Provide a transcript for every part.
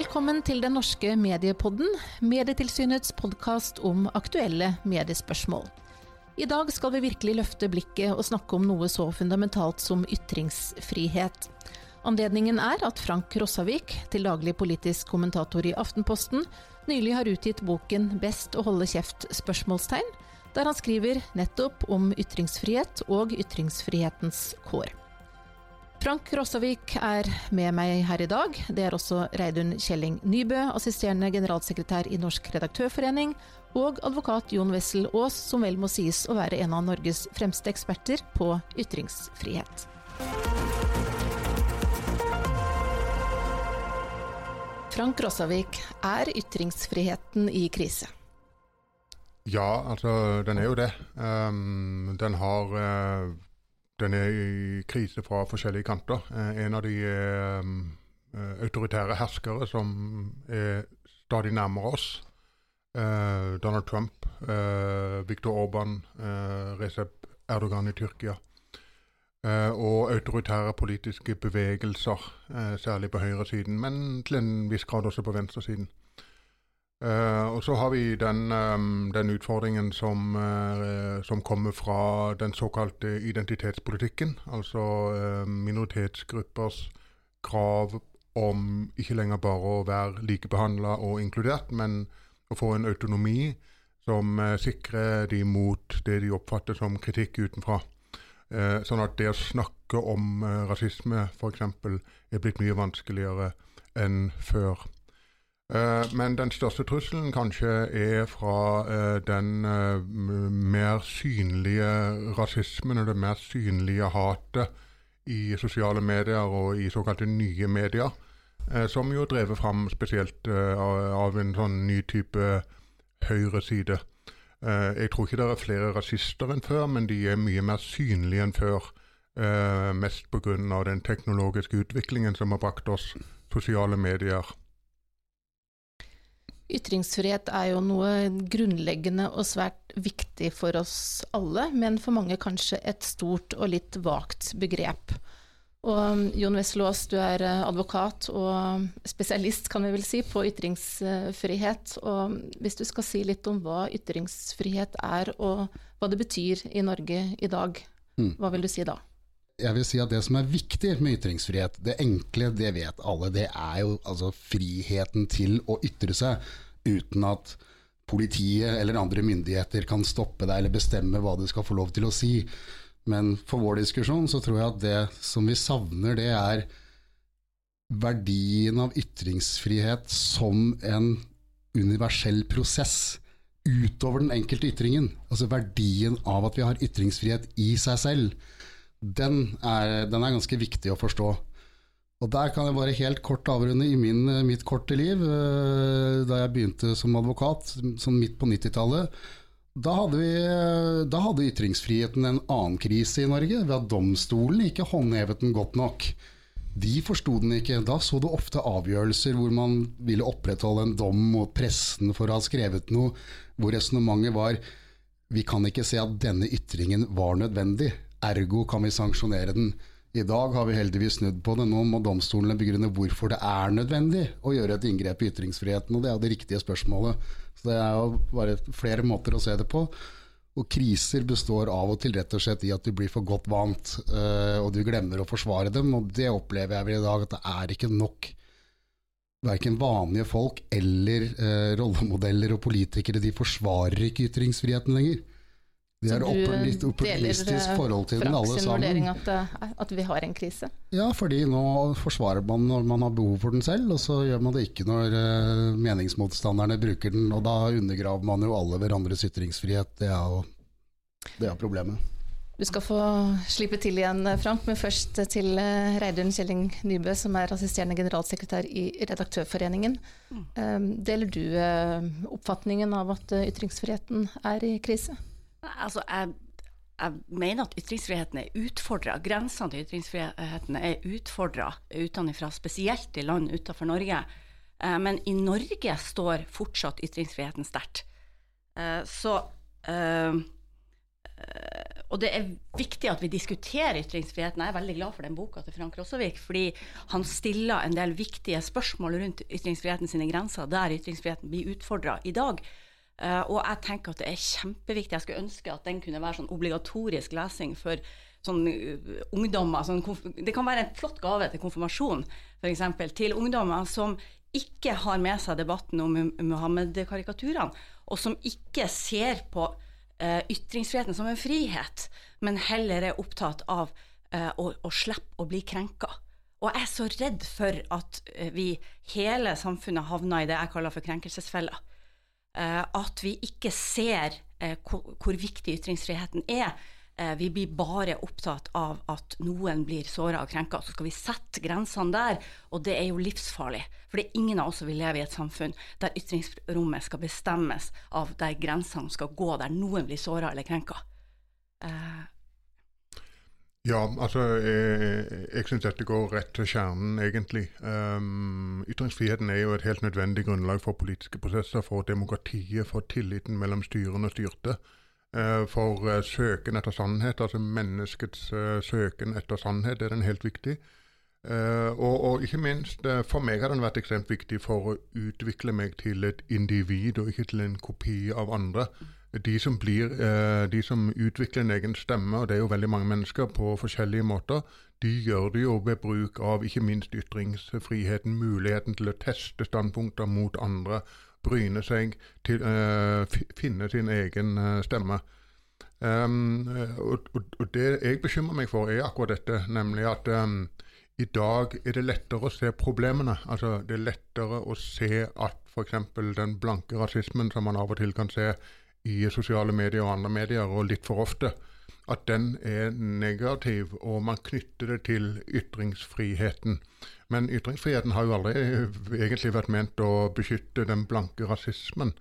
Velkommen til den norske mediepodden, Medietilsynets podkast om aktuelle mediespørsmål. I dag skal vi virkelig løfte blikket og snakke om noe så fundamentalt som ytringsfrihet. Anledningen er at Frank Rossavik, til daglig politisk kommentator i Aftenposten, nylig har utgitt boken 'Best å holde kjeft?' spørsmålstegn, der han skriver nettopp om ytringsfrihet og ytringsfrihetens kår. Frank Rossavik er med meg her i dag. Det er også Reidun Kjelling Nybø, assisterende generalsekretær i Norsk redaktørforening, og advokat Jon Wessel Aas, som vel må sies å være en av Norges fremste eksperter på ytringsfrihet. Frank Rossavik, er ytringsfriheten i krise? Ja, altså den er jo det. Um, den har uh, Den er i krise fra forskjellige kanter. Uh, en av de um, autoritære herskere som er stadig nærmere oss. Uh, Donald Trump, Viktor Orban, Recep Erdogan i Tyrkia. og autoritære politiske bevegelser, særlig på høyresiden, men til en viss grad også på venstresiden. Uh, og så har vi den, um, den utfordringen som, uh, som, kommer fra den såkalte identitetspolitikken. Altså uh, minoritetsgruppers krav om ikke lenger bare å være likebehandla og inkludert, men å få en autonomi som sikrer de mot det de oppfatter som kritikk utenfra. sånn at det å snakke om rasisme f.eks. er blitt mye vanskeligere enn før. Eh, men den største trusselen kanskje er fra uh, den uh, mer synlige rasismen og det mer synlige hatet i sosiale medier og i såkalte nye medier, som jo er drevet fram spesielt av en sånn ny type høyreside. jeg tror ikke det er flere rasister enn før, men de er mye mer synlige enn før. mest pga. den teknologiske utviklingen som har brakt oss sosiale medier. Ytringsfrihet er jo noe grunnleggende og svært viktig for oss alle, men for mange kanskje et stort og litt vagt begrep. Og um, Jon Wesselås, du er eh, advokat og spesialist, kan vi vel si, på ytringsfrihet. Og hvis du skal si litt om hva ytringsfrihet er, og hva det betyr i Norge i dag, mm. hva vil du si da? Jeg vil si at det som er viktig med ytringsfrihet, det enkle, det vet alle, det er jo altså friheten til å ytre seg uten at politiet eller andre myndigheter kan stoppe deg eller bestemme hva du skal få lov til å si. Men for vår diskusjon så tror jeg at det som vi savner, det er verdien av ytringsfrihet som en universell prosess utover den enkelte ytringen. Altså verdien av at vi har ytringsfrihet i seg selv den er, den er, ganske viktig å forstå. Og Der kan jeg bare helt kort avrunde i min, mitt korte liv. Eh, da jeg begynte som advokat, sånn midt på 90-tallet, da da hadde ytringsfriheten en annen krise i Norge, ved at domstolen ikke håndhevet den godt nok. De forsto den ikke. Da så du ofte avgjørelser hvor man ville opprettholde en dom mot pressen for å ha skrevet noe, hvor resonnementet var vi kan ikke se at denne ytringen var nødvendig. Ergo kan vi sanksjonere den. I dag har vi heldigvis snudd på det. Nå må domstolene begrunne hvorfor det er nødvendig å gjøre et inngrep i ytringsfriheten, og det er jo det riktige spørsmålet. Så Det er jo bare flere måter å se det på. Og kriser består av og til rett og slett i at du blir for godt vant, eh, og du glemmer å forsvare dem. Og det opplever jeg vel i dag, at det er ikke nok. Verken vanlige folk eller eh, rollemodeller og politikere de forsvarer ikke ytringsfriheten lenger. De har opp, litt opportunistisk eh, forhold til den alle sammen. At, eh, at vi har en krise? Ja, fordi nå forsvarer man når man har behov for den selv, og så gjør man det ikke når uh, meningsmotstanderne bruker den. Og da undergraver man jo alle hverandres ytringsfrihet. Det er jo det er problemet. Du skal få slippe til igjen, Frank, men først til Reidun Kjelling Nybø, som er assisterende generalsekretær i Redaktørforeningen. Mm. Deler du oppfatningen av at ytringsfriheten er i krise? Altså, jeg, jeg mener at ytringsfriheten er utfordra. Grensene til ytringsfriheten er utfordra utenfra, spesielt i land utenfor Norge. Eh, men i Norge står fortsatt ytringsfriheten sterkt. Eh, så eh, og det er viktig at vi diskuterer ytringsfriheten. Jeg er veldig glad for den boka til Frank Rossovik, fordi han stiller en del viktige spørsmål rundt ytringsfriheten sine grenser, der ytringsfriheten blir utfordra i dag. Uh, og jeg tenker at det er kjempeviktig. Jeg skulle ønske at den kunne være sånn obligatorisk lesing for sånn uh, ungdommer. Sånn, det kan være en flott gave til konfirmasjon, f.eks. til ungdommer som ikke har med seg debatten om Muhammed-karikaturene, og som ikke ser på uh, ytringsfriheten som en frihet, men heller er opptatt av å, å, slippe å bli krenka. Og jeg er så redd for at vi, hele samfunnet, havner i det jeg kaller for krenkelsesfella. At vi ikke ser hvor, hvor viktig ytringsfriheten er Eh, vi blir bare opptatt av at noen blir såra og krenka. Så skal vi sette grensene der, og det er jo livsfarlig. For det er ingen av oss som vil leve i et samfunn der ytringsrommet skal bestemmes av der grensene skal gå, der noen blir såra eller krenka. Ja, altså jeg, jeg syns dette går rett til kjernen, egentlig. Um, ytringsfriheten er jo et helt nødvendig grunnlag for politiske prosesser, for demokratiet, for tilliten mellom styrende og styrte. Uh, for uh, søken etter sannhet, altså menneskets uh, søken etter sannhet, er den helt viktig. Og, og, ikke minst, for meg har den vært ekstremt viktig for å utvikle meg til et individ, og ikke til en kopi av andre. De som, blir, de som utvikler en egen stemme, og det er jo veldig mange mennesker på forskjellige måter, de gjør det jo ved bruk av ikke minst ytringsfriheten, muligheten til å teste standpunkter mot andre bryne seg, til, uh, finne sin egen uh, stemme. Um, og, og, det jeg bekymrer meg for, er akkurat dette, nemlig at um, i dag er det lettere å se problemene. Altså, det er lettere å se at f.eks. den blanke rasismen som man av og til kan se i sosiale medier og andre medier, og litt for ofte, at den er negativ, og man knytter det til ytringsfriheten. Men ytringsfriheten har jo aldri egentlig vært ment å beskytte den blanke rasismen.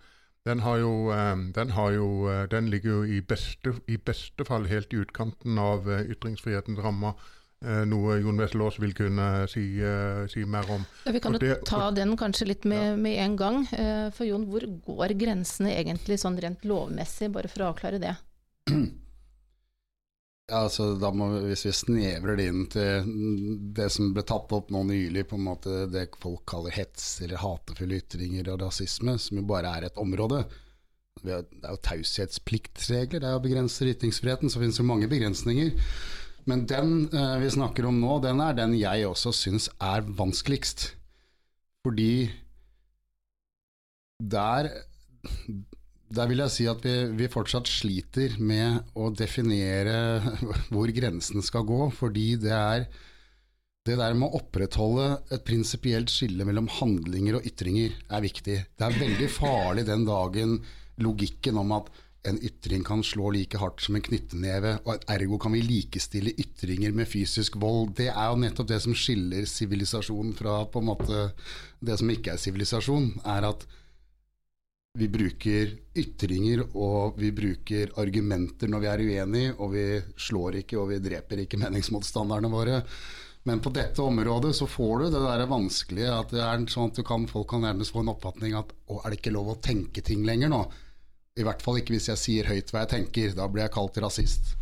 Den, jo, eh, den, jo, eh, den ligger jo i beste, i beste, fall helt i utkanten av eh, ytringsfrihetens rammer. Noe Jon Wessel Aas vil kunne si, si, mer om. Ja, vi kan jo ta den kanskje litt med, med, en gang. For Jon, hvor går grensene egentlig sånn rent lovmessig, bare for å avklare det? Ja, altså, da må, hvis vi snevrer det inn til det som ble tatt opp nå nylig, på en måte det folk kaller hets eller hatefulle ytringer og rasisme, som jo bare er et område. Det er jo taushetspliktregler, det er jo begrenser ytringsfriheten, så finnes jo mange begrensninger. Men den eh, vi snakker om nå, den er den jeg også syns er vanskeligst. Fordi der der vil jeg si at vi, vi, fortsatt sliter med å definere hvor grensen skal gå, fordi det er det der med å opprettholde et prinsipielt skille mellom handlinger og ytringer er viktig. Det er veldig farlig den dagen logikken om at en ytring kan slå like hardt som en knytteneve, og ergo kan vi likestille ytringer med fysisk vold. Det er jo nettopp det som skiller sivilisasjon fra på en måte det som ikke er sivilisasjon. er at vi bruker ytringer og vi bruker argumenter når vi er uenige, og vi slår ikke og vi dreper ikke meningsmotstanderne våre. Men på dette området så får du det der vanskelige at det er sånn at kan, folk kan nærmest få en oppfatning at å, er det ikke lov å tenke ting lenger nå? I hvert fall ikke hvis jeg sier høyt hva jeg tenker. Da blir jeg kalt rasist.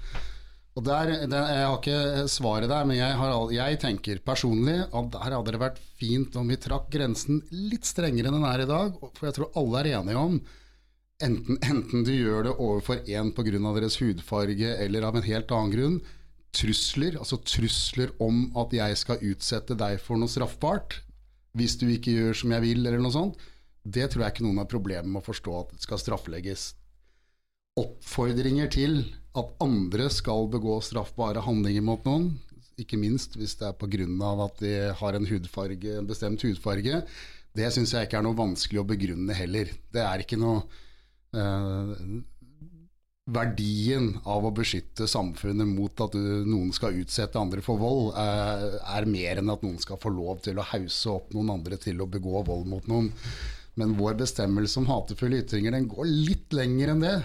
Og der, der, Jeg har ikke svaret der, men jeg, har, jeg, tenker personlig at der hadde det vært fint om vi trakk grensen litt strengere enn den er i dag. For jeg tror alle er enige om enten, enten du gjør det overfor én pga. deres hudfarge eller av en helt annen grunn, trusler, altså trusler om at jeg skal utsette deg for noe straffbart hvis du ikke gjør som jeg vil, eller noe sånt, det tror jeg ikke noen har problemer med å forstå at det skal straffelegges. Oppfordringer til at andre skal begå straffbare handlinger mot noen, ikke minst hvis det er pga. at de har en, hudfarge, en bestemt hudfarge, det syns jeg ikke er noe vanskelig å begrunne heller. Det er ikke noe eh, Verdien av å beskytte samfunnet mot at du, noen skal utsette andre for vold, eh, er mer enn at noen skal få lov til å hause opp noen andre til å begå vold mot noen. Men vår bestemmelse om hatefulle ytringer den går litt lenger enn det.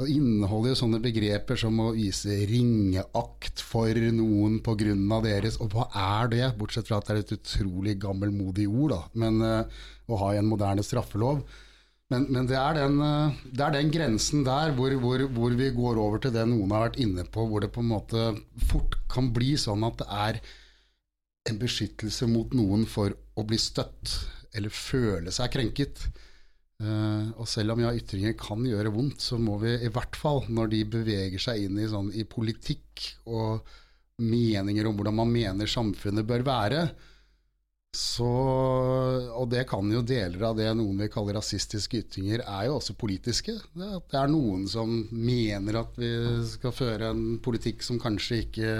Og inneholder jo sånne begreper som å vise ringeakt for noen pga. deres Og hva er det, bortsett fra at det er et utrolig gammelmodig ord, da, men uh, å ha i en moderne straffelov. Men, men det, er den, uh, det, er den, grensen der hvor, hvor, hvor, vi går over til det noen har vært inne på, hvor det på en måte fort kan bli sånn at det er en beskyttelse mot noen for å bli støtt eller føle seg krenket. Uh, og selv om ja, ytringer kan gjøre vondt, så må vi i hvert fall, når de beveger seg inn i, sånn, i politikk og meninger om hvordan man mener samfunnet bør være, så, og det kan jo deler av det noen vil kalle rasistiske ytringer, er jo også politiske. Det er noen som mener at vi skal føre en politikk som kanskje ikke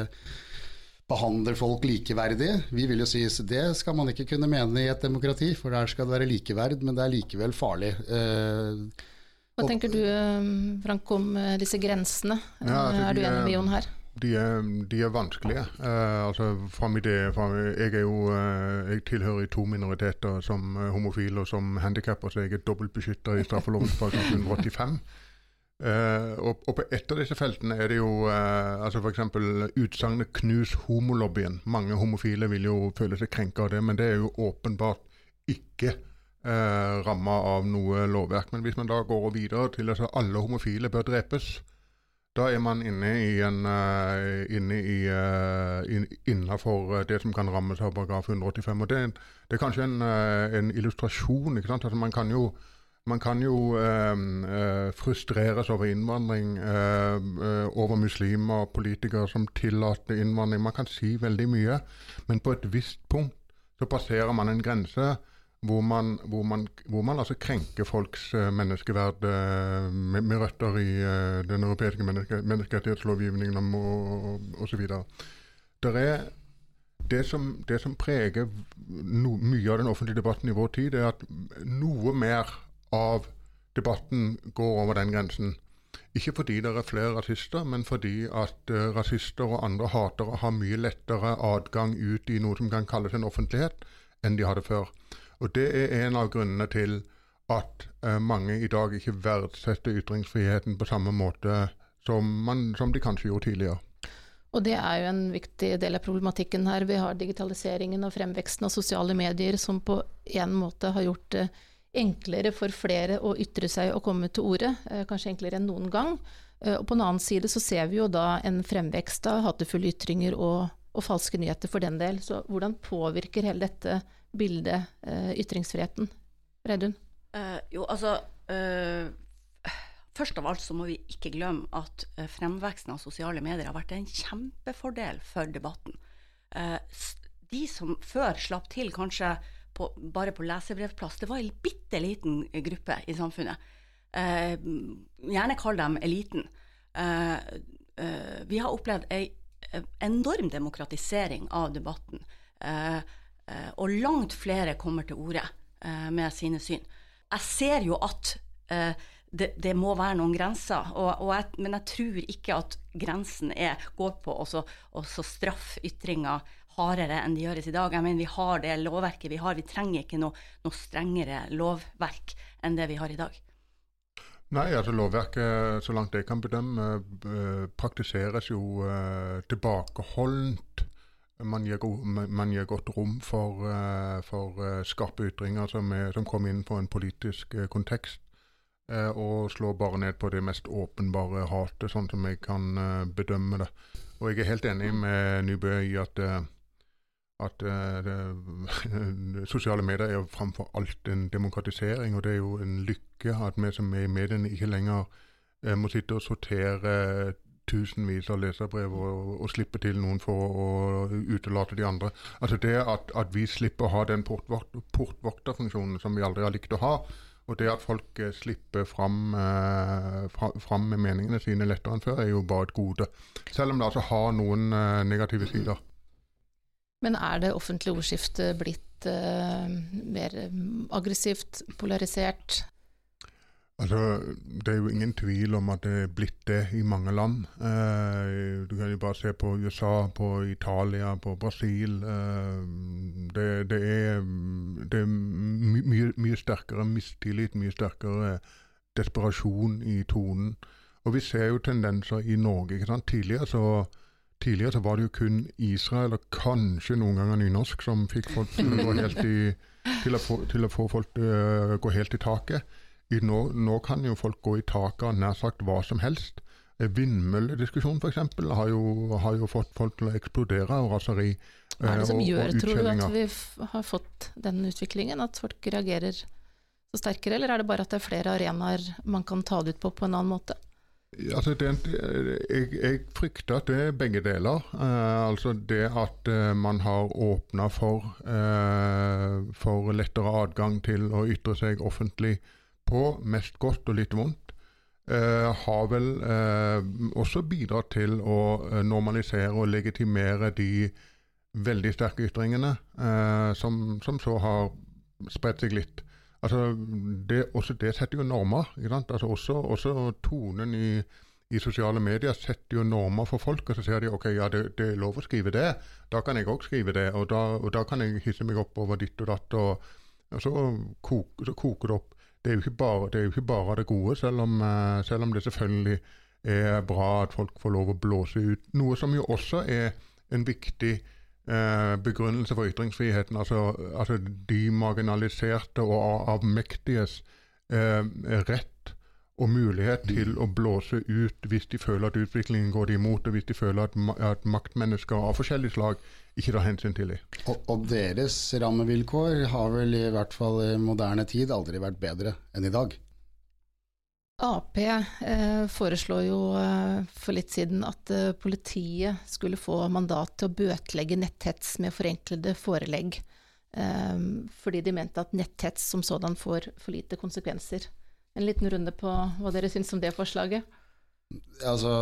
behandler folk likeverdig. Vi vil jo si at det skal man ikke kunne mene i et demokrati, for der skal det være likeverd, men det er likevel farlig. Eh, Hva tenker du Frank om eh, disse grensene? Ja, altså, er du enig med Jon her? De er, de er vanskelige. Uh, altså fra mitt, fra, jeg, er jo, jeg tilhører to minoriteter som homofil og som handikapper, så jeg er dobbelt beskytta i straffeloven § 185. Og, og, på ett av disse feltene er det jo uh, altså f.eks. utsagnet 'knus homolobbyen'. Mange homofile vil jo føle seg krenka av det, men det er jo åpenbart ikke uh, ramma av noe lovverk. Men hvis man da går videre til at altså, alle homofile bør drepes, da er man inne i en uh, inne i, uh, in, innenfor det som kan rammes av paragraf 185. og Det, det er kanskje en, uh, en illustrasjon. ikke sant? Altså man kan jo, man kan jo frustreres over innvandring, over muslimer, og politikere som tillater innvandring. Man kan si veldig mye, men på et visst punkt så passerer man en grense hvor man, hvor man, hvor man altså krenker folks uh, menneskeverd uh, med, med, røtter i den europeiske menneske, menneskerettighetslovgivningen osv. Det er det som, det som preger no, mye av den offentlige debatten i vår tid, er at noe mer av debatten går over den grensen. Ikke fordi det er flere rasister, men fordi at uh, rasister og andre hatere har mye lettere adgang ut i noe som kan kalles en offentlighet, enn de hadde før. Og det er en av grunnene til at uh, mange i dag ikke verdsetter ytringsfriheten på samme måte som, man, som, de kanskje gjorde tidligere. Og det er jo en viktig del av problematikken her. Vi har digitaliseringen og fremveksten av sosiale medier som på en måte har gjort det enklere for flere å ytre seg og komme til orde. Eh, kanskje enklere enn noen gang. Eh, og på den annen side så ser vi jo da en fremvekst av hatefulle ytringer og, og falske nyheter for den del. Så hvordan påvirker hele dette bildet uh, ytringsfriheten? Reidun? Uh, jo, altså uh, Først av alt så må vi ikke glemme at fremveksten av sosiale medier har vært en kjempefordel for debatten. de som før slapp til kanskje på, bare på lesebrevplass, det var en bitte liten gruppe i samfunnet. gjerne kall dem eliten. vi har opplevd ei enorm demokratisering av debatten. Eh, Eh, og langt flere kommer til orde eh, med sine syn. Jeg ser jo at eh, det, det, må være noen grenser, og, og jeg, men jeg tror ikke at grensen er, går på å straffe ytringer hardere enn det gjøres i dag. Jeg mener Vi har det lovverket vi har, vi trenger ikke noe, noe strengere lovverk enn det vi har i dag. Nei, altså lovverket, så langt jeg kan bedømme, praktiseres jo tilbakeholdent man gir, man gir, godt rom for, uh, for skarpe ytringer som, er, som kommer inn på en politisk kontekst. og slår bare ned på det mest åpenbare hatet, sånn som jeg kan bedømme det. Og jeg er helt enig med Nybø i at, at det, sosiale medier er jo framfor alt en demokratisering. Og det er jo en lykke at vi som er i mediene ikke lenger må sitte og sortere tusenvis av leserbrev og, og slippe til noen for å utelate de andre. Altså Det at, at vi slipper å ha den portvokterfunksjonen som vi aldri har likt å ha, og det at folk eh, slipper fram, eh, fram, med meningene sine lettere enn før, er jo bare et gode. Selv om det altså har noen eh, negative sider. Men er det offentlige ordskiftet blitt eh, mer aggressivt, polarisert? Altså, Det er jo ingen tvil om at det er blitt det i mange land. Eh, du kan jo bare se på USA, på Italia, på Brasil. Eh, det, det, er, det er my, mye, mye, sterkere mistillit, mye sterkere desperasjon i tonen. Og vi ser jo tendenser i Norge. ikke sant? Tidligere så, tidligere så var det jo kun Israel, og kanskje noen ganger nynorsk, som fikk folk til å gå helt i, til å få, til å få folk til å gå helt i taket. i nå, nå kan jo folk gå i taket av nær sagt hva som helst. Eh, Vindmøllediskusjonen f.eks. Har, jo- har jo fått folk til å eksplodere av raseri. Hva er det som eh, og- gjør, og tror du, at vi har fått den utviklingen? At folk reagerer så sterkere, eller er det bare at det er flere arenaer man kan ta det ut på på en annen måte? Altså det, jeg, jeg frykter at det er begge deler. Eh, altså det at eh, man har åpna for, eh, for lettere adgang til å ytre seg offentlig på mest godt og litt vondt, eh, har vel eh, også bidratt til å eh, normalisere og legitimere de veldig sterke ytringene som, som så har spredt seg litt. Altså, det, også det setter jo normer. Ikke sant? Altså, også, også tonen i, i sosiale medier setter jo normer for folk. Og så sier de ok, ja, det, det er lov å skrive det. Da kan jeg òg skrive det. Og da, og da kan jeg hisse meg opp over ditt og datt. Og, og så, kok, så koker det opp. Det er jo ikke bare det, ikke bare det gode, selv om, eh, selv om det selvfølgelig er bra at folk får lov å blåse ut. Noe som jo også er en viktig eh, begrunnelse for ytringsfriheten. Altså, altså de marginaliserte og av- avmektiges eh, rett og mulighet til å blåse ut hvis de føler at utviklingen går de imot, og hvis de føler at, at maktmennesker av forskjellig slag ikke tar hensyn til dem. Og, og deres rammevilkår har vel i hvert fall i moderne tid aldri vært bedre enn i dag. Ap eh, foreslår jo eh, for litt siden at eh, politiet skulle få mandat til å bøtelegge netthets med forenklede forelegg, eh, fordi de mente at netthets som sådan får for lite konsekvenser. En liten runde på hva dere syns om det forslaget? Altså,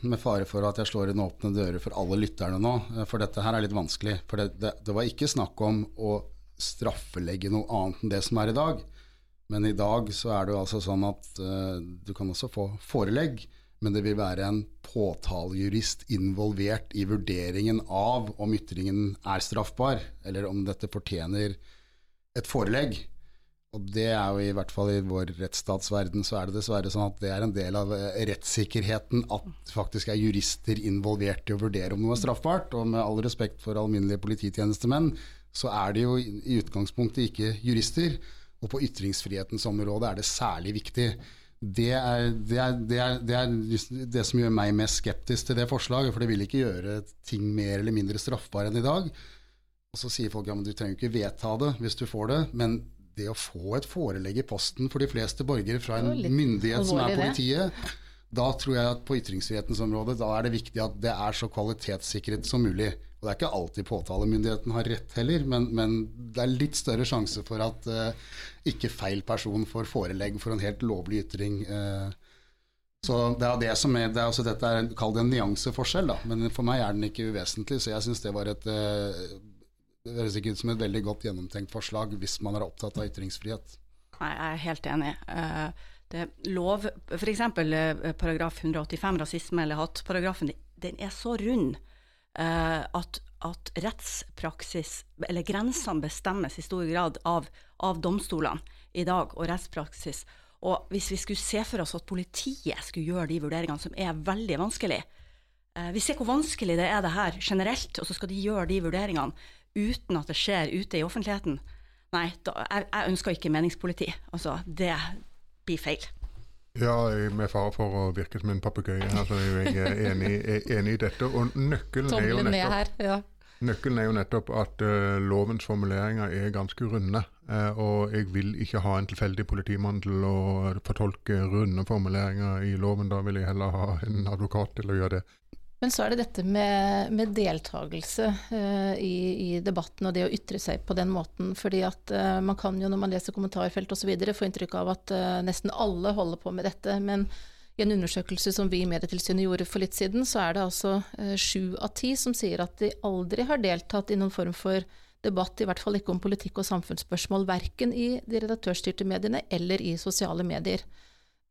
Med fare for at jeg slår inn åpne dører for alle lytterne nå, eh, for dette her er litt vanskelig. For det, det, det var ikke snakk om å straffelegge noe annet enn det som er i dag. Men i dag så er det jo altså sånn at uh, du kan også få forelegg, men det vil være en påtalejurist involvert i vurderingen av om ytringen er straffbar, eller om dette fortjener et forelegg. Og det er jo i hvert fall i vår rettsstatsverden så er det dessverre sånn at det er en del av eh, rettssikkerheten at det faktisk er jurister involvert i å vurdere om noe er straffbart. Og med all respekt for alminnelige polititjenestemenn, så er de jo i utgangspunktet ikke jurister. Og på ytringsfrihetens område er det særlig viktig. Det er det, er, det, er, det er det som gjør meg mest skeptisk til det forslaget, for det vil ikke gjøre ting mer eller mindre straffbare enn i dag. Og så sier folk ja, men du trenger ikke vedta det hvis du får det. Men det å få et forelegg i posten for de fleste borgere fra en myndighet som er politiet, da tror jeg at på ytringsfrihetens område da er det viktig at det er så kvalitetssikret som mulig. Og Det er ikke alltid påtalemyndigheten har rett heller, men, men det er litt større sjanse for at eh, ikke feil person får forelegg for en helt lovlig ytring. eh. så det er det som er, det er også Dette er kall det en nyanseforskjell, da, men for meg er den ikke uvesentlig. Så jeg syns det var et eh, det høres ikke ut som et veldig godt gjennomtenkt forslag hvis man er opptatt av ytringsfrihet. Nei, jeg er helt enig. Eh, Det lov, F.eks. paragraf 185, rasisme eller hatparagrafen, den er så rund eh, at, at rettspraksis, eller grensene, bestemmes i stor grad av, av domstolene i dag, og rettspraksis. Og hvis vi skulle se for oss at politiet skulle gjøre de vurderingene, som er veldig vanskelig eh, Vi ser hvor vanskelig det er det her generelt, og så skal de gjøre de vurderingene uten at det skjer ute i offentligheten. Nei, da, jeg, jeg ønsker ikke meningspoliti. Altså, det blir feil. Ja, med fare for å virke som en papegøye her, så er jeg enig, er enig i dette. Og nøkkelen er, jo nettopp, her. Ja. nøkkelen er jo nettopp at uh, lovens formuleringer er ganske runde. Uh, og jeg vil ikke ha en tilfeldig politimann til å fortolke runde formuleringer i loven. Da vil jeg heller ha en advokat til å gjøre det. Men så er det dette med, med deltakelse uh, i, i debatten og det å ytre seg på den måten. fordi at uh, man kan jo når man leser kommentarfelt osv. få inntrykk av at uh, nesten alle holder på med dette. Men i en undersøkelse som vi i Medietilsynet gjorde for litt siden, så er det altså eh, sju av ti som sier at de aldri har deltatt i noen form for debatt, i hvert fall ikke om politikk og samfunnsspørsmål, verken i de redaktørstyrte mediene eller i sosiale medier.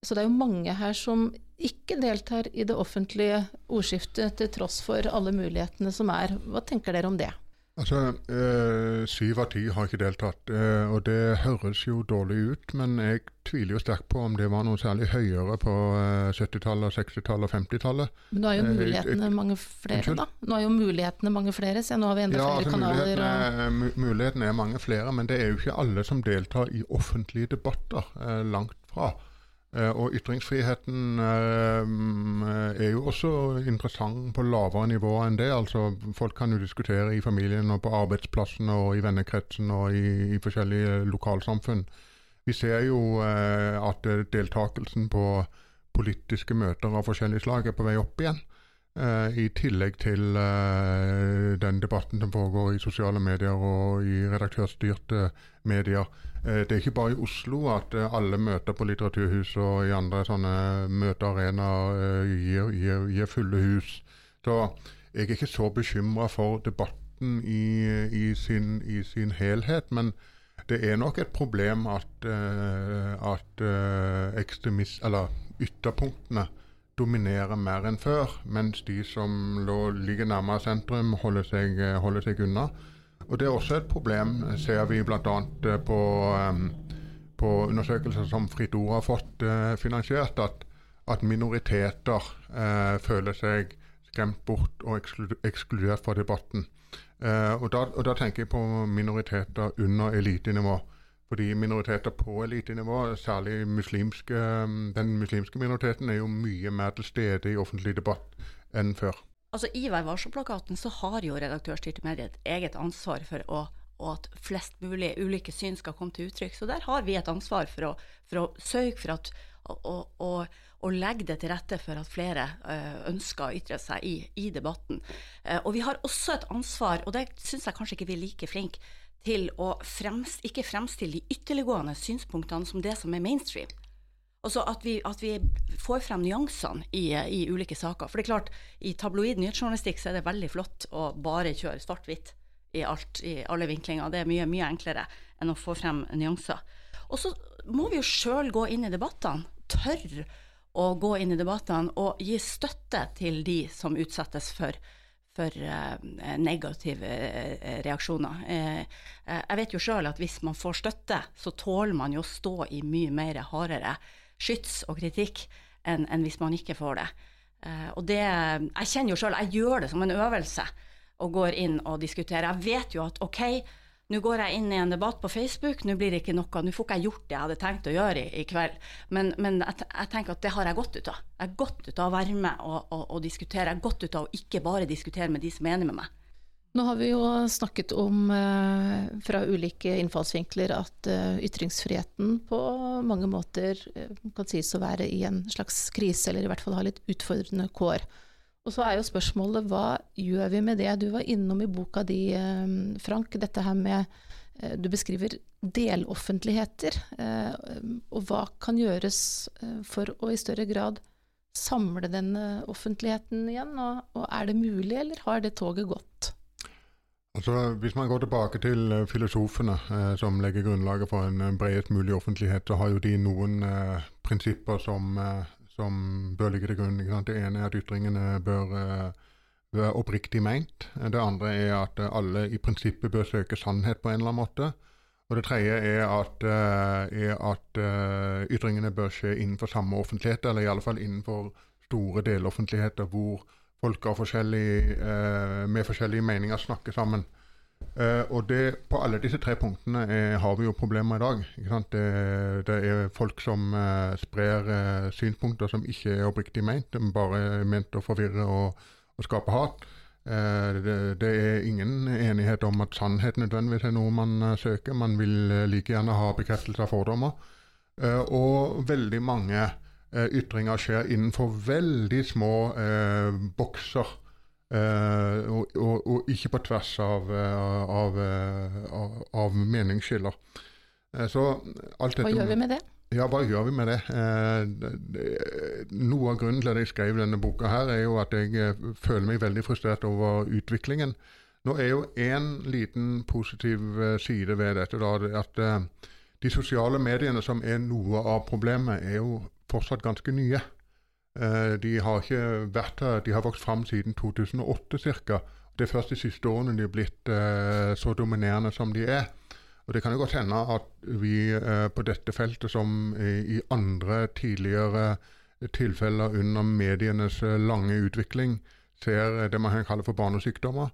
Så det er jo mange her som ikke deltar i det offentlige ordskiftet, til tross for alle mulighetene som er. Hva tenker dere om det? Altså, eh, Syv av ti har ikke deltatt, eh, og det høres jo dårlig ut. Men jeg tviler jo sterkt på om det var noe særlig høyere på eh, 70-tallet, 60-tallet og 50-tallet. Men nå er jo mulighetene mange flere, Unnskyld? da. Nå er jo mulighetene mange flere, så nå har vi enda Ja, flere altså, kanaler. mulighetene, Og... mu- mulighetene er mange flere, men det er jo ikke alle som deltar i offentlige debatter. Langt fra. Eh, og ytringsfriheten eh, er jo også interessant på lavere nivå enn det. altså Folk kan jo diskutere i familien og på arbeidsplassen og i vennekretsen og i, i forskjellige lokalsamfunn. Vi ser jo eh, at deltakelsen på politiske møter av forskjellig slag er på vei opp igjen. I tillegg til den debatten som foregår i sosiale medier og i redaktørstyrte medier. Uh, det er ikke bare i Oslo at alle møter på Litteraturhuset og i andre sånne møtearenaer gir, gir, gir, fulle hus. Så jeg er ikke så bekymra for debatten i, i, sin, i, sin, helhet. Men det er nok et problem at, at ekstremist, eller ytterpunktene dominerer mer enn før, mens de som ligger nærmere sentrum, holder seg, holder seg, unna. Og Det er også et problem, ser vi bl.a. Eh, på, på undersøkelser som Fritt har fått uh, finansiert, at, at minoriteter uh, føler seg skremt bort og ekskludert fra debatten. Uh, og, da, og, da, tenker jeg på minoriteter under elitenivå. Fordi minoriteter på elitenivå, særlig muslimske, den muslimske minoriteten, er jo mye mer til stede i offentlig debatt enn før. Altså I Vær varsom-plakaten så har jo redaktørstyrte medier et eget ansvar for å og at flest mulig ulike syn skal komme til uttrykk. Så der har vi et ansvar for å, for å sørge for at å legge det til rette for at flere uh, ønsker å ytre seg i, i debatten. Uh, og vi har også et ansvar, og det syns jeg kanskje ikke vi er like flinke til å fremst, ikke fremstille de ytterliggående synspunktene som det som er mainstream. Altså at vi, at vi får frem nyansene i, i, ulike saker. For det er klart, i tabloid nyhetsjournalistikk så er det veldig flott å bare kjøre svart-hvitt i, i alle vinklinger. Det er mye, mye enklere enn å få frem nyanser. Og så må vi jo sjøl gå inn i debattene. Tørre å gå inn i debattene og gi støtte til de som utsettes for for uh, negative uh, reaksjoner. Uh, jeg vet jo sjøl at hvis man får støtte, så tåler man jo å stå i mye mer hardere skyts og kritikk enn, en hvis man ikke får det. og det Jeg kjenner jo sjøl, jeg gjør det som en øvelse og går inn og diskuterer. Jeg vet jo at OK, nå går jeg inn i en debatt på Facebook, nå blir det ikke noe, nå får ikke jeg gjort det jeg hadde tenkt å gjøre i, i kveld. Men, men jeg, jeg, tenker at det har jeg godt ut av. Jeg har godt ut av å være med og, og, og diskutere. Jeg har godt ut av å ikke bare diskutere med de som er enig med meg. Nå har vi jo snakket om eh, fra ulike innfallsvinkler at eh, ytringsfriheten på mange måter eh, kan sies å være i en slags krise, eller i hvert fall ha litt utfordrende kår. Og så er jo spørsmålet hva gjør vi med det? Du var innom i boka di, Frank, dette her med Du beskriver deloffentligheter. Og hva kan gjøres for å i større grad samle den offentligheten igjen? Og er det mulig, eller har det toget gått? Altså, Hvis man går tilbake til filosofene eh, som legger grunnlaget for en bredest mulig offentlighet, så har jo de noen eh, prinsipper som, eh, som bør ligge til grunn. Det ene er at ytringene bør uh, være oppriktig meint. Det andre er at alle i prinsippet bør søke sannhet på en eller annen måte. Og det tredje er at, er at ytringene bør skje innenfor samme offentlighet, eller i alle fall innenfor store deloffentligheter hvor folk forskjellig, med forskjellige meninger snakker sammen. Uh, og det, På alle disse tre punktene er, har vi jo problemer i dag. Det, det, er folk som uh, sprer synspunkter som ikke er oppriktig ment, de bare er ment å forvirre og, og skape hat. Det, det, er ingen enighet om at sannhet nødvendigvis er noe man søker. Man vil like gjerne ha bekreftelse av fordommer. og veldig mange ytringer skjer innenfor veldig små bokser Uh, og, og, og, ikke på tvers av, eh, av, eh, av, av meningsskiller. Så alt dette Hva gjør vi med det? Ja, hva gjør vi med det? noe av grunnen til at jeg skrev denne boka, her er jo at jeg føler meg veldig frustrert over utviklingen. Nå er jo én liten positiv side ved dette da, at de sosiale mediene, som er noe av problemet, er jo fortsatt ganske nye. Eh, de har ikke vært her, de har vokst fram siden 2008 ca. Det er først de siste årene de er blitt uh, så dominerende som de er. Og Det kan jo godt hende at vi uh, på dette feltet, som i andre tidligere tilfeller under medienes lange utvikling, ser det man kan kalle for barnesykdommer.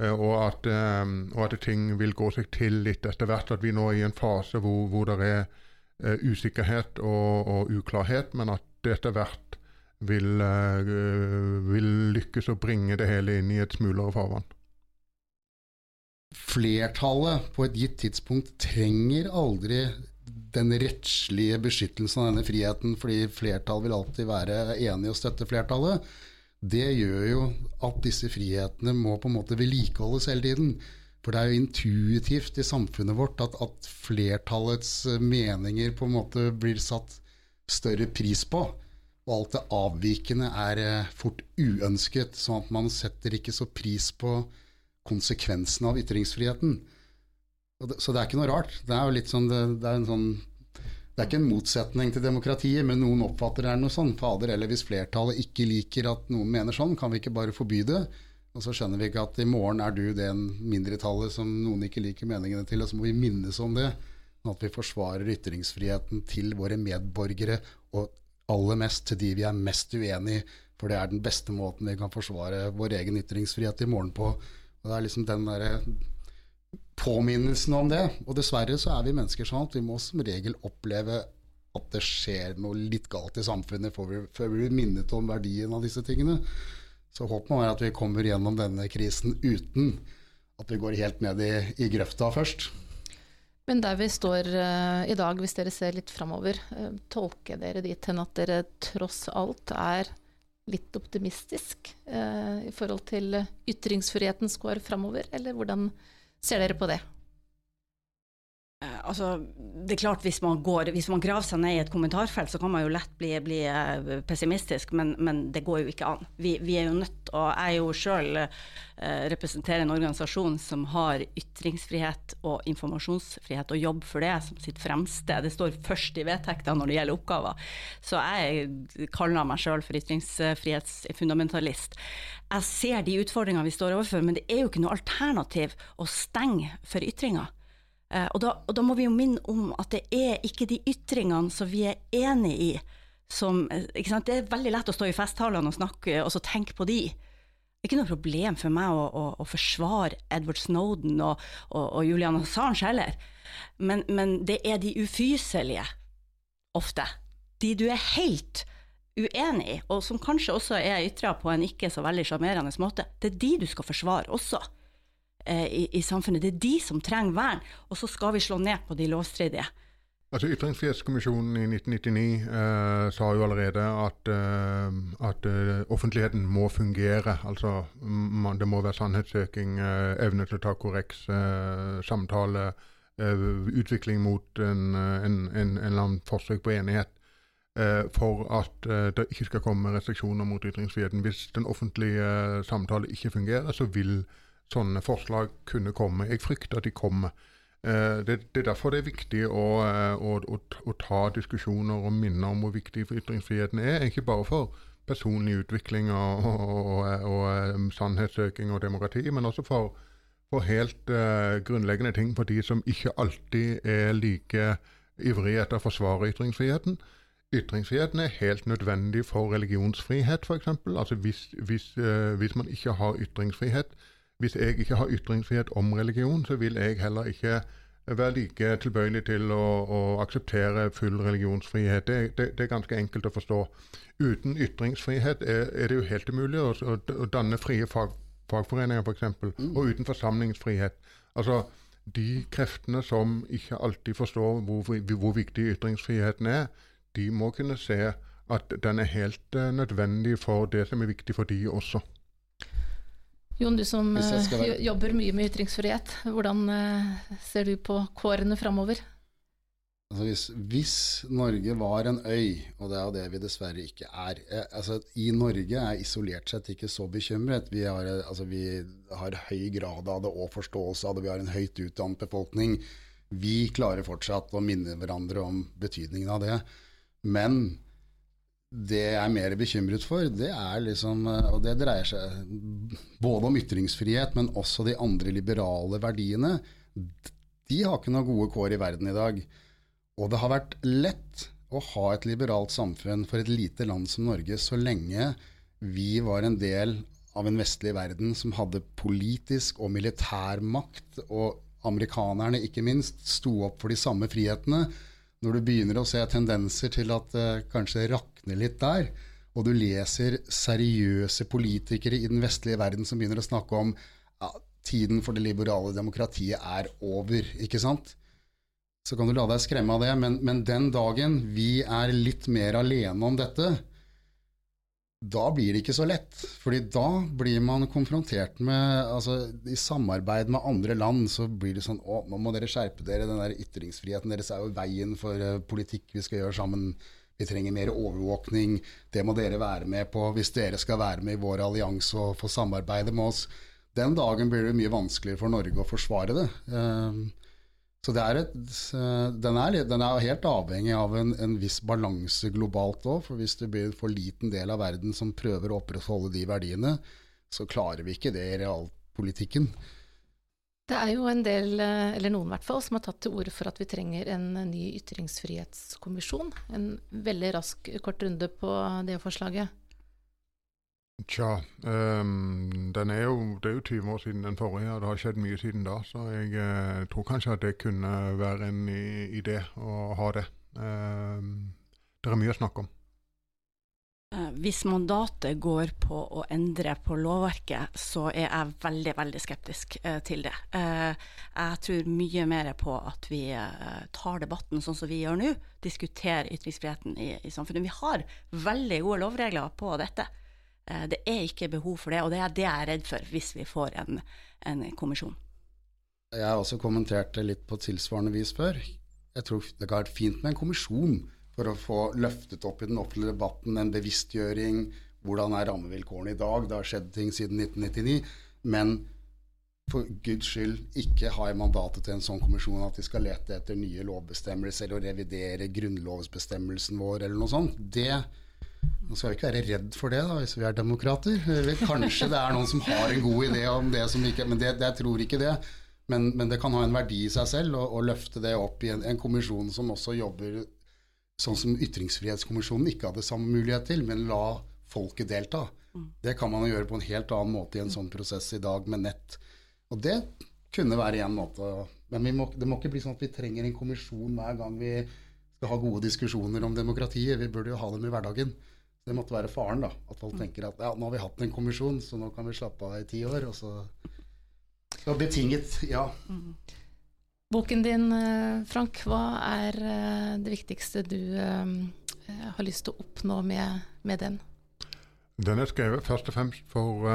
Og at, og at, ting vil gå seg til litt etter hvert. At vi nå er i en fase hvor, hvor det er eh, usikkerhet og, og, uklarhet, men at det etter hvert vil, eh, vil lykkes å bringe det hele inn i et smulere farvann. Flertallet på et gitt tidspunkt trenger aldri den rettslige beskyttelsen av denne friheten, fordi flertall vil alltid være enig og støtte flertallet. Det gjør jo at disse frihetene må på en måte vedlikeholdes hele tiden. For det er jo intuitivt i samfunnet vårt at, at, flertallets meninger på en måte blir satt større pris på. Og alt det avvikende er eh, fort uønsket, sånn at man setter ikke så pris på konsekvensene av ytringsfriheten. Så det er ikke noe rart. Det er jo litt sånn, det, det er en sånn det er ikke en motsetning til demokratiet, men noen oppfatter det er noe sånn. Fader, eller hvis flertallet ikke liker at noen mener sånn, kan vi ikke bare forby det? Og så skjønner vi ikke at i morgen er du det mindretallet som noen ikke liker meningene til, og så må vi minnes om det. At vi forsvarer ytringsfriheten til våre medborgere, og aller mest til de vi er mest uenig i. For det er den beste måten vi kan forsvare vår egen ytringsfrihet i morgen på. Og det er liksom den der påminnelsen om det. Og dessverre så er vi mennesker sånn at vi må som regel oppleve at det skjer noe litt galt i samfunnet før vi, før vi blir minnet om verdien av disse tingene. Så håpet må være at vi kommer gjennom denne krisen uten at vi går helt ned i, i grøfta først. Men der vi står uh, i dag, hvis dere ser litt framover, uh, tolker dere dit hen at dere tross alt er litt optimistisk uh, i forhold til ytringsfrihetens går framover, eller hvordan ser dere på det? Eh, altså, det er klart Hvis man går, hvis man graver seg ned i et kommentarfelt, så kan man jo lett bli, bli eh, pessimistisk, men, men, det går jo ikke an. Vi, vi er jo nødt, og jeg jo sjøl eh, representerer en organisasjon som har ytringsfrihet og informasjonsfrihet, og jobb for det som sitt fremste. Det står først i vedtektene når det gjelder oppgaver. Så jeg kaller meg sjøl for ytringsfrihetsfundamentalist. Jeg ser de utfordringene vi står overfor, men det er jo ikke noe alternativ å stenge for ytringer. Eh, og da, og da, må vi jo minne om at det er ikke de ytringene som vi er enig i, som eh, Det er veldig lett å stå i festtalene og snakke og så tenke på de. Det er ikke noe problem for meg å, å, å forsvare Edward Snowden og, og, og Julian Assange heller, men, men, det er de ufyselige, ofte. De du er helt uenig i, og som kanskje også er ytra på en ikke så veldig sjarmerende måte. Det er de du skal forsvare også. Eh, i, i, samfunnet. Det er de som trenger vern, og så skal vi slå ned på de lovstridige. Altså Ytringsfrihetskommisjonen i 1999 eh, sa jo allerede at, eh, at eh, offentligheten må fungere. Altså man, Det må være sannhetssøking, eh, evne til å ta korreks, eh, samtale, utvikling mot en, en, en, en, eller annen forsøk på enighet. for at det ikke skal komme restriksjoner mot ytringsfriheten. Hvis den offentlige samtale ikke fungerer, så vil sånne forslag kunne komme. Jeg frykter at de kommer. Eh, det, det, er derfor det er viktig å, eh, å, å, å, ta diskusjoner og minne om hvor viktig ytringsfriheten er. Ikke bare for personlig utvikling og, og, og eh, sannhetssøking og demokrati, men også for, for helt uh, grunnleggende ting for de som ikke alltid er like ivrige etter å forsvare ytringsfriheten. Ytringsfriheten er helt nødvendig for religionsfrihet, f.eks. Altså hvis, hvis, uh, hvis man ikke har ytringsfrihet, hvis jeg ikke har ytringsfrihet om religion, så vil jeg heller ikke være like tilbøyelig til å, å akseptere full religionsfrihet. Det, det, det, er ganske enkelt å forstå. Uten ytringsfrihet er, er det jo helt umulig å, å, å danne frie fag, fagforeninger, f.eks., mm. og uten forsamlingsfrihet. Altså, De kreftene som ikke alltid forstår hvor, hvor viktig ytringsfriheten er, de må kunne se at den er helt uh, nødvendig for det som er viktig for de også. Jon, du som være... Eh, jobber mye med ytringsfrihet, hvordan eh, ser du på kårene framover? Altså hvis, hvis, Norge var en øy, og det er jo det vi dessverre ikke er eh, altså I Norge er isolert sett ikke så bekymret. Vi har, altså vi har høy grad av det og forståelse av det. Vi har en høyt utdannet befolkning. Vi klarer fortsatt å minne hverandre om betydningen av det. Men det jeg er mer bekymret for, det er liksom eh, Og det dreier seg både om ytringsfrihet, men også de andre liberale verdiene. De har ikke noen gode kår i verden i dag. Og det har vært lett å ha et liberalt samfunn for et lite land som Norge så lenge vi var en del av en vestlig verden som hadde politisk og militær makt, og amerikanerne ikke minst sto opp for de samme frihetene Når du begynner å se tendenser til at uh, kanskje rakner litt der, og du leser seriøse politikere i den vestlige verden som begynner å snakke om ja, tiden for det liberale demokratiet er over, ikke sant? Så kan du la deg skremme av det, men, men den dagen vi er litt mer alene om dette, da blir det ikke så lett. fordi da blir man konfrontert med altså I samarbeid med andre land så blir det sånn Å, nå må dere skjerpe dere. Den der ytringsfriheten deres er jo veien for uh, politikk vi skal gjøre sammen. Vi trenger mer overvåkning. Det må dere være med på hvis dere skal være med i vår allianse og få samarbeide med oss. Den dagen blir det mye vanskeligere for Norge å forsvare det. Så så er et, den, er, den, er, helt avhengig av en, en viss balanse globalt òg. For hvis det blir en for liten del av verden som prøver å opprettholde de verdiene, så klarer vi ikke det i realpolitikken. Det er jo en del, eller noen i hvert fall, som har tatt til orde for at vi trenger en ny ytringsfrihetskommisjon. En veldig rask, kort runde på det forslaget. Tja, um, er jo, det er jo 20 år siden den forrige, og det har skjedd mye siden da. Så jeg uh, tror kanskje at det kunne være en idé å ha det. Um, det er mye å snakke om. Eh, hvis mandatet går på å endre på lovverket, så er jeg veldig, veldig skeptisk uh, til det. jeg tror mye mer på at vi tar debatten sånn som vi gjør nå, diskuterer ytringsfriheten i, i samfunnet. Vi har veldig gode lovregler på dette. Eh, det er ikke behov for det, og det er det jeg er redd for hvis vi får en, en kommisjon. Jeg har også kommentert det litt på tilsvarende vis før. Jeg tror det kan være fint med en kommisjon for å få løftet opp i den offentlige debatten en bevisstgjøring. Hvordan er rammevilkårene i dag? Det har skjedd ting siden 1999. Men for guds skyld ikke ha i mandatet til en sånn kommisjon at de skal lete etter nye lovbestemmelser eller revidere grunnlovsbestemmelsen vår eller noe sånt. Det nå skal vi ikke være redd for det da, hvis vi er demokrater. Kanskje det er noen som har en god idé om det, som ikke, men det, jeg tror ikke det. Men, men, det kan ha en verdi i seg selv å løfte det opp i en, en, kommisjon som også jobber sånn som Ytringsfrihetskommisjonen ikke hadde samme mulighet til, men la folket delta. Mm. Det kan man jo gjøre på en helt annen måte i en sånn prosess i dag med nett. Og det kunne være én måte. Men må, det må ikke bli sånn at vi trenger en kommisjon hver gang vi skal ha gode diskusjoner om demokratiet. Vi burde jo ha dem i hverdagen. Det måtte være faren, da. At folk mm. tenker at ja, nå har vi hatt en kommisjon, så nå kan vi slappe av i ti år. Og så, så betinget, ja. Boken din, eh, Frank, hva er eh, det viktigste du um, har lyst til å oppnå med, med, den? Den er skrevet først og fremst for,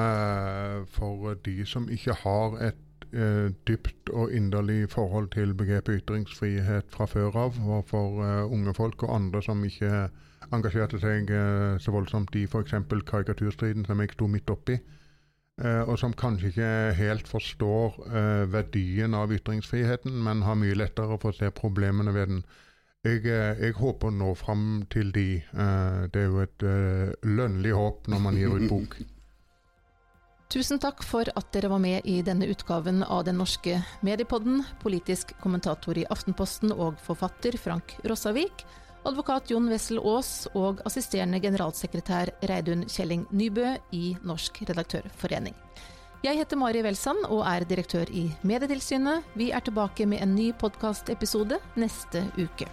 for de som ikke har et uh, dypt og inderlig forhold til begrepet ytringsfrihet fra før av, og for uh, unge folk og andre som ikke engasjerte seg uh, så voldsomt i f.eks. karikaturstriden som jeg sto midt oppi, eh, og som kanskje ikke helt forstår eh, verdien av ytringsfriheten, men har mye lettere for å se problemene ved den. Jeg, jeg håper å nå fram til de. det er jo et lønnlig håp når man gir ut bok. Tusen takk for at dere var med i denne utgaven av Den norske mediepodden. Politisk kommentator i Aftenposten og forfatter Frank Rossavik advokat Jon Wessel Aas og assisterende generalsekretær Reidun Kjelling Nybø i Norsk redaktørforening. Jeg heter Mari Welsand og er direktør i Medietilsynet. Vi er tilbake med en ny podkastepisode neste uke.